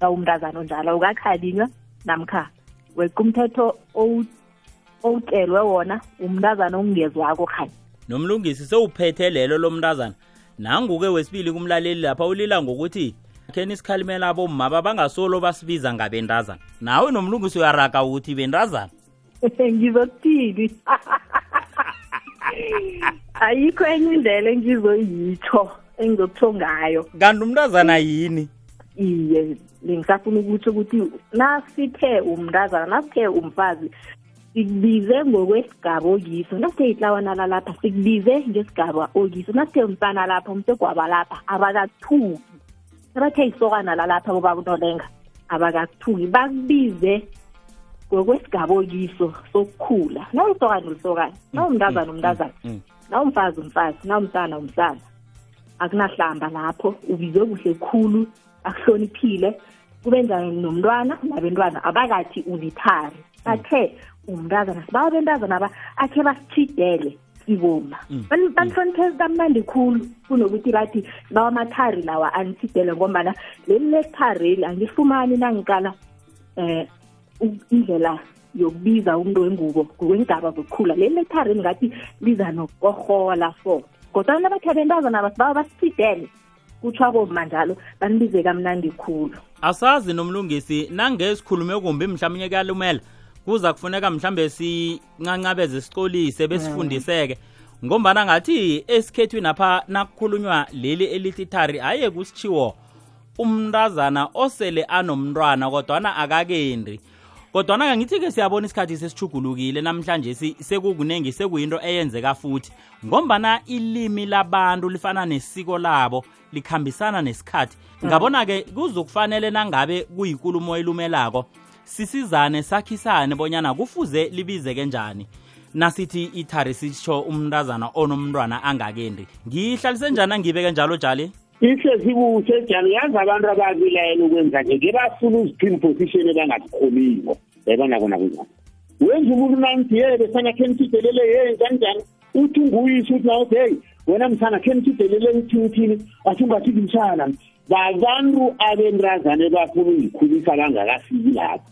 Nawumntazana onjalo awukakhalinywa namkha weqa umthetho owu- owutshelwe wona umntazana ongezwako khani nomlungisi sewuphethe lelo lomntazana. Nanguke wesibili kumlaleli lapha ulila ngokuthi kheni isikhalimela abomma bangasolo basibiza ngabentazana. Nawe nomlungisi uyaraga ukuthi bentazana. Ngizokuthini ayikho enye indlela engizoyitsho engizokutsho ngayo kanti umntazana yini? Iye bengisafuna ukuthi ukuthi nasithe umntazana nasithe umfazi sikubize ngokwesigaba okiso. Nasithe itlawana lalapha sikubize ngesigaba okiso. Nasithe umsana lapha umsegwaba lapha abakathuki. Nabathe isokana lalapha bobakunolenga abakathuki. Bakubize ngokwesigaba okiso sokukhula. Nawusokana ulisokana nawumntazana umntazana. nawumfazi umfazi. Nawumsana umsana. Akunahlamba lapho. Ubizwe kuhle khulu akuhloniphile. Kube njani nomntwana nabentwana? Abakathi ulithari bathe umntazana. Sibawa bentazana aba akhe basitshidele siboma banihloniphe kamnandi khulu kunokuthi bathi sibawa amathari lawa anitshidele ngombana leli lesithareli angifumani nangiqala um indlela yokubiza umuntu wengubo ngokwengaba zokukhula. Leli lethareni ngathi liza nokorhola for. Kodwa nabathi abentazana basibawa basitshidele kutsho aboma njalo banibize kamnandi khulu. Asazi nomlungisi nange sikhulume kumbi mhlawumnye kuyalumela kuza kufuneka mhlambe sincancabeze sicolise besifundiseke. Ngombana ngathi esikhethwini apha nakukhulunywa leli elithi thari aye kusitshiwo umntazana osele anomntwana kodwana akakendi kodwana-ke ngithi-ke siyabona isikhathi sesichugulukile namhlanje sekukunengi sekuyinto eyenzeka futhi. Ngombana ilimi labantu lifana nesiko labo likhambisana nesikhathi. Ngabona-ke kuzokufanele nangabe kuyikulumo elumelako sisizane sakhisane bonyana kufuze libizeke njani. Nasithi ithari sitsho umntazana onomntwana angakendi. Ngihlalise njani angibeke njalo jali? Ihle sikuhle jani yazi abantu ababilayela ukwenza nje ke bafuna uziphin position ebangazikholiko yabona kona kunjani wenza umuntu nanti ye besana khe nithidelele ye njani njani uthi unguyise uthi nawuthi heyi wena msana khe nithidelele uthini uthini? Athi ungathithi msana babantu abentrazane bafuna uzikhulisa bangakafiki lapho.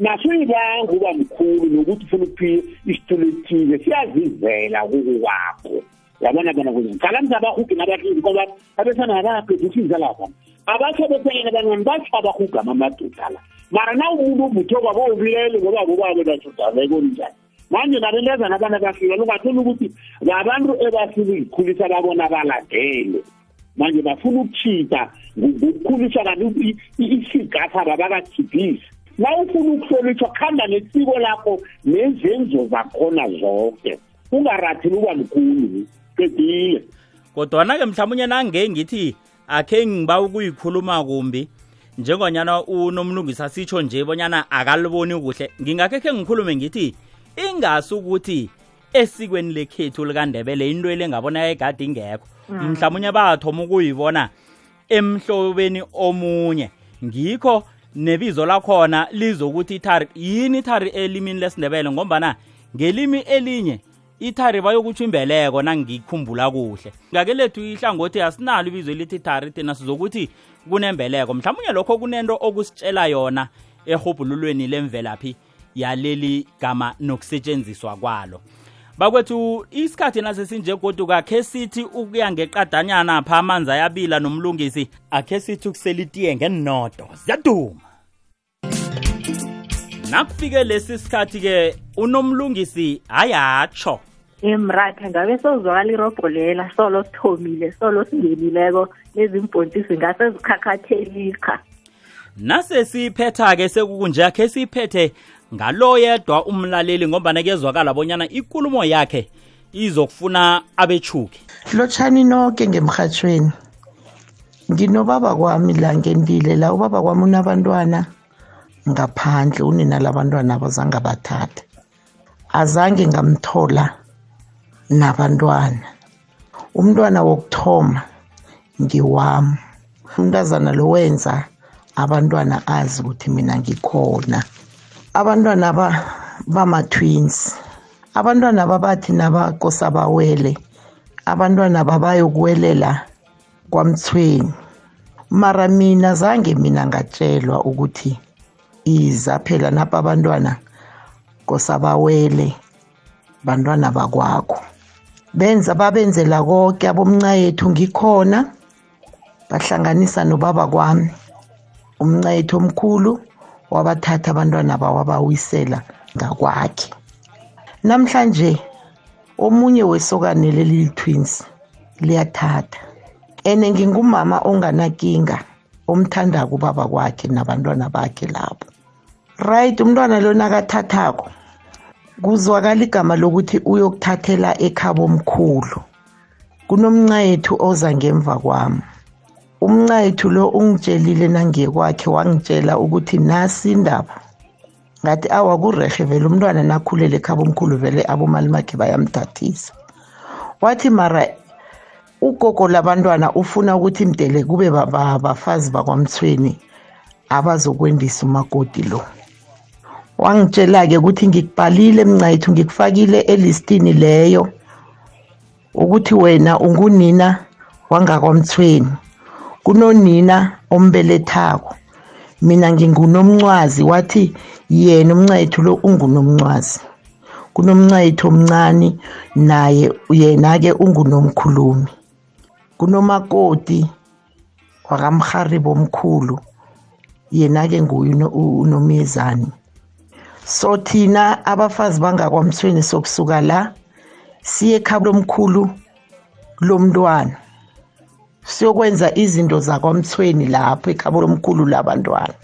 Nasuyibanga uba mkhulu nokuthi ufuna ukuphiwa isitulo esithile siyazivela kukukwakho yabona bona kuze qalamisa abahugi nabahlezi ngoba abesana abaqeda usiza lapha. Abakhe beselele bancane batsho abahugama amadoda la. Mara na umuntu ubutho kwabo ubilele ngoba bokwabo bajudala ekonjani manje nabentazana abana bafika lungatholi ukuthi labantu ebafuna uzikhulisa babona baladele manje bafuna ukuchita ngokukhulisa kanti isigasa babakakhibhisi na ufuna ukuhlonitshwa kuhamba nesiko lakho nezenzo zakhona zonke ungarathini uba mkhulu qedile. Kodwana-ke mhlawumunye nange ngithi akhe ngiba ukuyikhuluma kumbi njengonyana unomlungisa sitsho nje bonyana akaliboni kuhle. Ngingakhe khe ngikhulume ngithi ingasi ukuthi esikweni lekhethu likandebele into ile ngabona egade ingekho. Mm. mhlawumunye bathoma ukuyibona emhlobeni omunye. Ngikho nebizo lakhona lizokuthi ithari yini ithari elimini lesindebele? Ngombana ngelimi elinye ithari bayokutsho imbeleko nangikhumbula kuhle. Ngake lethu ihlangothi asinalo ibizo elithi ithari thina sizokuthi kunembeleko. Mhlawumunye lokho kunento okusitshela yona ehubhululweni lemvelaphi yaleli gama nokusetshenziswa kwalo. Bakwethu isikhathi nasesinje godu kakhe sithi ukuya ngeqadanyana pha amanzi ayabila nomlungisi akhe sithi ukusela itiye ngenodo ziyaduma. Nakufike lesi sikhathi-ke unomlungisi hayatsho emratha ngabe sozwakala irobho lela solo sithomile solo singenileko lezimbontisi ngase zikhakhathelika nasesiphetha-ke sekukunje akhe siphethe ngalo yedwa umlaleli ngombana kezwakala bonyana ikulumo yakhe izokufuna abechuki lotshani noke ngemrhatshweni nginobaba kwami la ngendile la ubaba kwami unabantwana ngaphandle unina labantwana abazange abathathe azange ngamthola nabantwana. Umntwana wokuthoma ngiwami. Umntazana lo wenza abantwana azi ukuthi mina ngikhona. Abantwana ba bama-twins. Abantwana babathi nabakosa bawele abantwana babayokuwelela kwamthweni mara mina zange mina ngatshelwa ukuthi iza phela napha abantwana kosa bawele bantwana bakwakho. Benza babenzela konke abomnca yethu ngikhona. Bahlanganisa nobaba kwami. Umnca yethu omkhulu wabathatha abantwana bawabawisela ngakwakhe. Namhlanje omunye wesokane leli twins liyathatha. Ene ngingumama onganakinga omthandako ubaba kwakhe nabantwana bakhe labo. Right umntwana lo nakathathako kuzwakala igama lokuthi uyokuthathela ekhabo omkhulu. Kunomncayethu oza ngemva kwami. Umncayethu lo ungitshelile nangiye kwakhe wangitshela ukuthi nasi indaba. Ngathi awa kurehe vele umntwana nakhulele ekhabo omkhulu vele abomalimakhe bayamthathisa. Wathi mara ugogo labantwana ufuna ukuthi mdele kube ba- ba- bafazi bakwamthweni abazokwendisa umakoti lo. Wangitshela-ke ukuthi ngikubhalile mncayethu ngikufakile elistini leyo ukuthi wena ungunina wangakwamthweni. Kunonina ombelethako. Mina ngingunomncwazi wathi yena umncayethu lo ungunomncwazi. Kunomncayethu omncane naye yena-ke ungunomkhulumi. Kunomakoti wakamrharibo omkhulu yena-ke nguye unomyezane. So thina abafazi bangakwamthweni sokusuka la siye ekhabo lomkhulu lomntwana. Siyokwenza izinto zakwamthweni lapho ekhabo lomkhulu labantwana.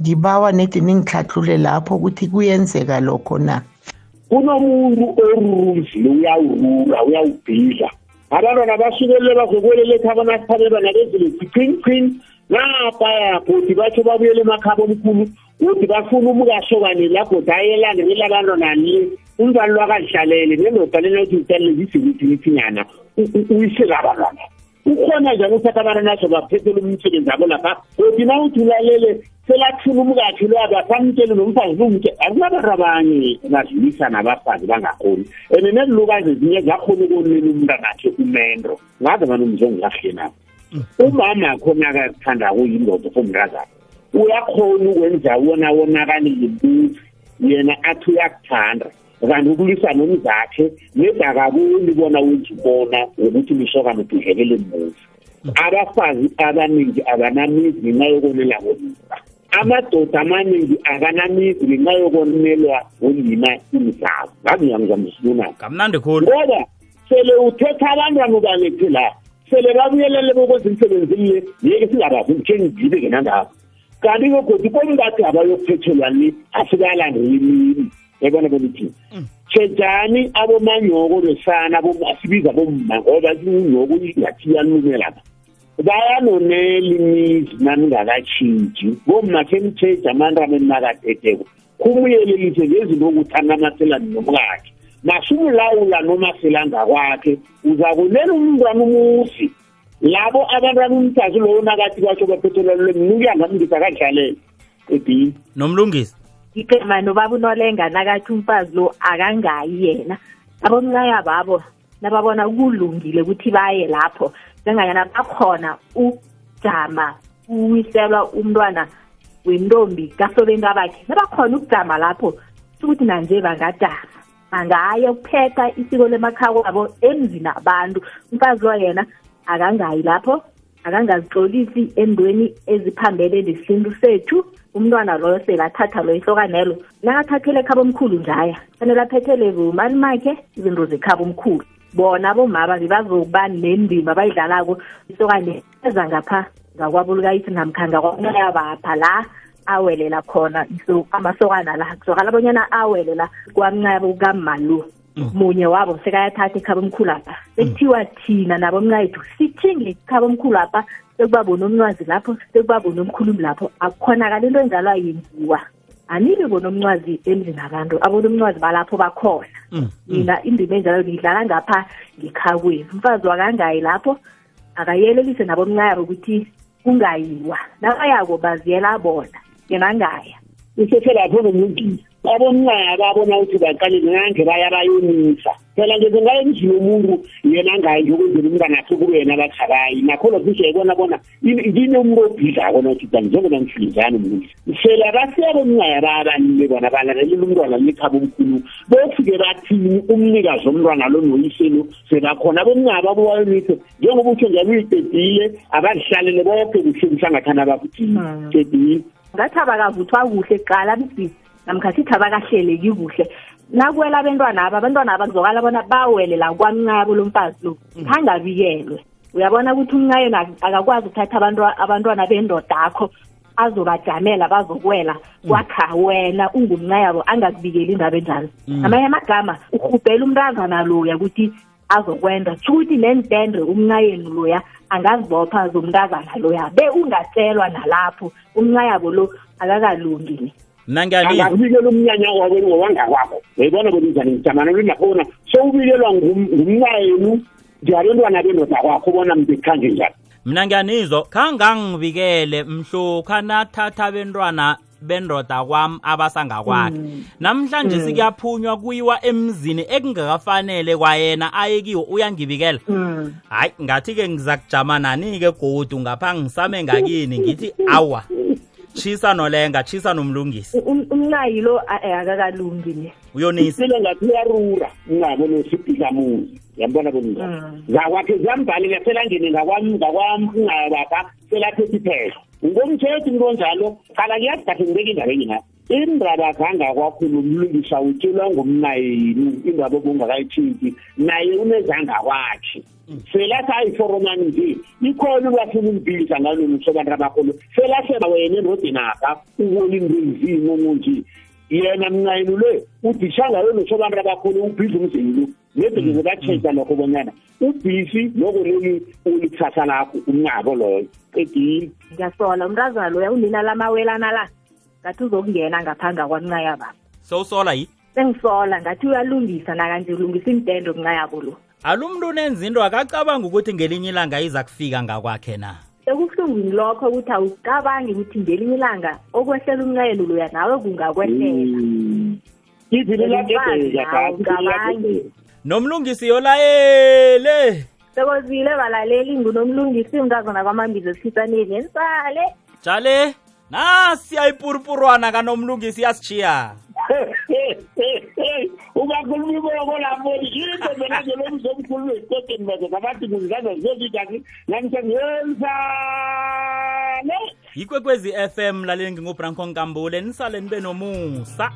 Ngibawa nedi ningihlahlule lapho ukuthi kuyenzeka lokho na. Kunomuntu oruzile uyawurura uyawubhidla. Abantwana basukelele bazokwelela ekhaba nasithabelwa nabezile cicin cin napaya bhodi batsho babuyele emakhaba omkhulu bhodi bafuna umkasokane labhodi ayelandelela abantwana le umntwana lwakadlalele nendoda lenothi utalele zizikuthinyana uyisela abantwana. Ukhona njani uthatha abantwana azo baphethele umsebenzi abo lapha? Bhodi na uthi ulalele selafuna umkakhe lwabo asamtshele nomfazi lumke akunabantu abanye badlulisa nabafazi bangakhoni and nezilukazi ezinye zakhona ukonela umntanakhe umendo. Ngaze banomzongilahle nabo umama khona akazithandako uyindoda somntazana uyakhona ukwenza wona wonakalile imbuzi yena athi uyakuthanda. Kanti ukulisa nomzakhe nedakaboni bona wenzibona ngokuthi lisokana ududlekele mbuzi abafazi abaningi abanamizi ngenxa yokonela bonina amadoda amaningi akanamizi ngenxa yokonelwa ngonina imizabo ngazi ngiyangizamsilunana kamnandi khulu. Ngoba sele uthetha abantwana ubalethe la sele babuyelele bokwenza imsebenzini le yeke singabazi njengizibe-ke nangabo. Kanti-ke godi bombathi abayokuthethelwa le asikalandela imini yabona belithi tshejani abomanyoko besana sibiza bomma ngoba inyoko ingathi yanume lapha. Bayanonela imizi naningakatshintshi bomma khenitsheje amantu ameninakadedeko khumuyelelise ngezinto okuthi anamaselani nomkakhe. Masumlawula noma selangakwakhe uzakulela umntwana umusi. Labo abantwana umthazi lowo nakathi kwasho baphethelelwe mnukuya ngami ngisakadlalele edini nomlungisi? Igama nobaba unolenga nakathi umfazi lo akangayi yena. Abomncaya babo nababona kulungile ukuthi baye lapho. Njenganyana bakhona ukujama uwiselwa umntwana wentombi kasobeni bakhe nabakhona ukujama lapho ukuthi nanje bangadama. Bangaye ukuphetha isiko lemakhaya wabo emzini abantu umfazi lo yena akangayi lapho akangazitlolisi endweni eziphambene nesintu sethu. Umntwana loyo selathatha lo ihlokanelo nakathathele ekhaba omkhulu njaya fanele aphethele bomani makhe izinto zekhaba omkhulu. Bona bomaba bazokuba nendima bayidlalako isokane eza ngapha ngakwabo likayisi namkha ngakwamncayabapha la awelela khona so amasokana la. Kuzwakala abonyana awele la kwamncayabo kamalo munye wabo sekayathatha ekhaba omkhulu apha. Sekuthiwa thina nabomncayethu sithinge ekhaba omkhulu apha sekubabona omncwazi lapho sekubabona omkhulumi lapho. Akukhonakala into enjalo ayenziwa. Anibe bona omncwazi emzini abantu abona omncwazi balapho bakhona. Mina indima enjalo ngidlala ngapha ngekhakwethu umfazi wakangayi lapho akayelelise nabomncayabo ukuthi kungayiwa. Nabayako baziyela bona yena angaya. Useselapho nomlungisi abomncaya babona ukuthi baqalile nganje baya bayonisa. Phela ngeze ngaye emzini womuntu yena angayi njokwenzela umntwana akhe kube yena bathakayi nakho lokho useyibona bona yini umuntu obhidlako nokuthi dani njengoba ngifilizana umlungisi phela basiya bomncaya babanile bona balalelela umntwana likhaba omkhulu. Bofike bathini umnikazi womntwana lo noyiselo sebakhona bomncaya babuwayonise njengoba utsho njalo abadihlalele bonke kuhle kuhlangathana bakuthini qedile. Ngathi abakavuthwa kuhle qala bisi namkha sithi abakahleleki kuhle nakuwela abentwana aba abantwana aba kuzokala bona bawele la kwamncabo lo mfazi lo khangabikelwe uyabona ukuthi umncayo akakwazi ukuthatha abantwana bendoda akho azobajamela bazokwela kwakha wena ungumncayabo angakubikeli indaba enjalo. Amanye amagama urhubhela umntazana loya ukuthi azokwenda. Tsho ukuthi nentendre umncayeni loya angazibopha zomntazana loya. Be ungatshelwa nalapho. Umncayabo lo akakalungi. Angakubikela umnyanya wabo ngowangakwakho uyayibona bona njani ngijamana linakhona sowubikelwa ngumncayenu njalentwana bendoda kwakho bona mbekhanje njani? Mina ngiyanizwa. Khangangibikele mhlokha nathatha abentwana bendoda kwami abasangakwakhe. Namhlanje sikuyaphunywa kuyiwa emzini ekungakafanele kwayena aye kiwo uyangibikela? Hayi ngathi-ke ngiza kujama nani-ke godu ngapha ngisame ngakini. Ngithi awa. Chisa nolenga chisa nomlungisi. Umncayi lo akakalungi ne uyonisa. Sile ngathi uyarura ungabo nosiphilamuzi yambona bonja zakwakhe ziyambhalela selangene ngakwamngayabapha selaphethi phehlo ngomthetho into onjalo qala ngiyazi kahle ngibeka indaba enye indaba zangakwakhulu umlungisa utshelwa ngumnayeni indaba obungakayithinti naye unezangakwakhe selase ayiforomani nje ikhona ulwafuna umbhilisa ngalolu sobantu abakhulu selase wena enrodini apha ubona into ezimo nje yena mncayini le udisha ngayo nosobantu abakhulu ubhizi umzini lo nebhizi batsheka lokho bonyana ubhisi loko leli ulikusasa lakho umncabo loyo. Qedile. Ngiyasola umntazana loya unina lamawelana la. Ngathi uzokungena ngaphanga kwancaya baba sowusola yi? Sengisola ngathi uyalungisa nakanje ulungisa imtendo kuncayabo lo. Alumntu unenza into akacabanga ukuthi ngelinye ilanga iza kufika ngakwakhe na? Sekubuhlungu ngilokho ukuthi awucabangi ukuthi ngelinye ilanga okwehlela umncayelo loya nawe kungakwehlela. Izinto nomlungisi yolayele. Sekozile balaleli ngunomlungisi umntazana kwamambizo esikhisaneni ensale! Jale nasiya ipurupurwana kanomlungisi yasitshiya. Ubakhuluma iboko lapho into mina nje lobu sobukhuluma esitoteni baze nabathi kuzizanza zizozidaki nangisengelisane yikwekwezi f m laleni ngingubranko nkambule nisale nibe nomusa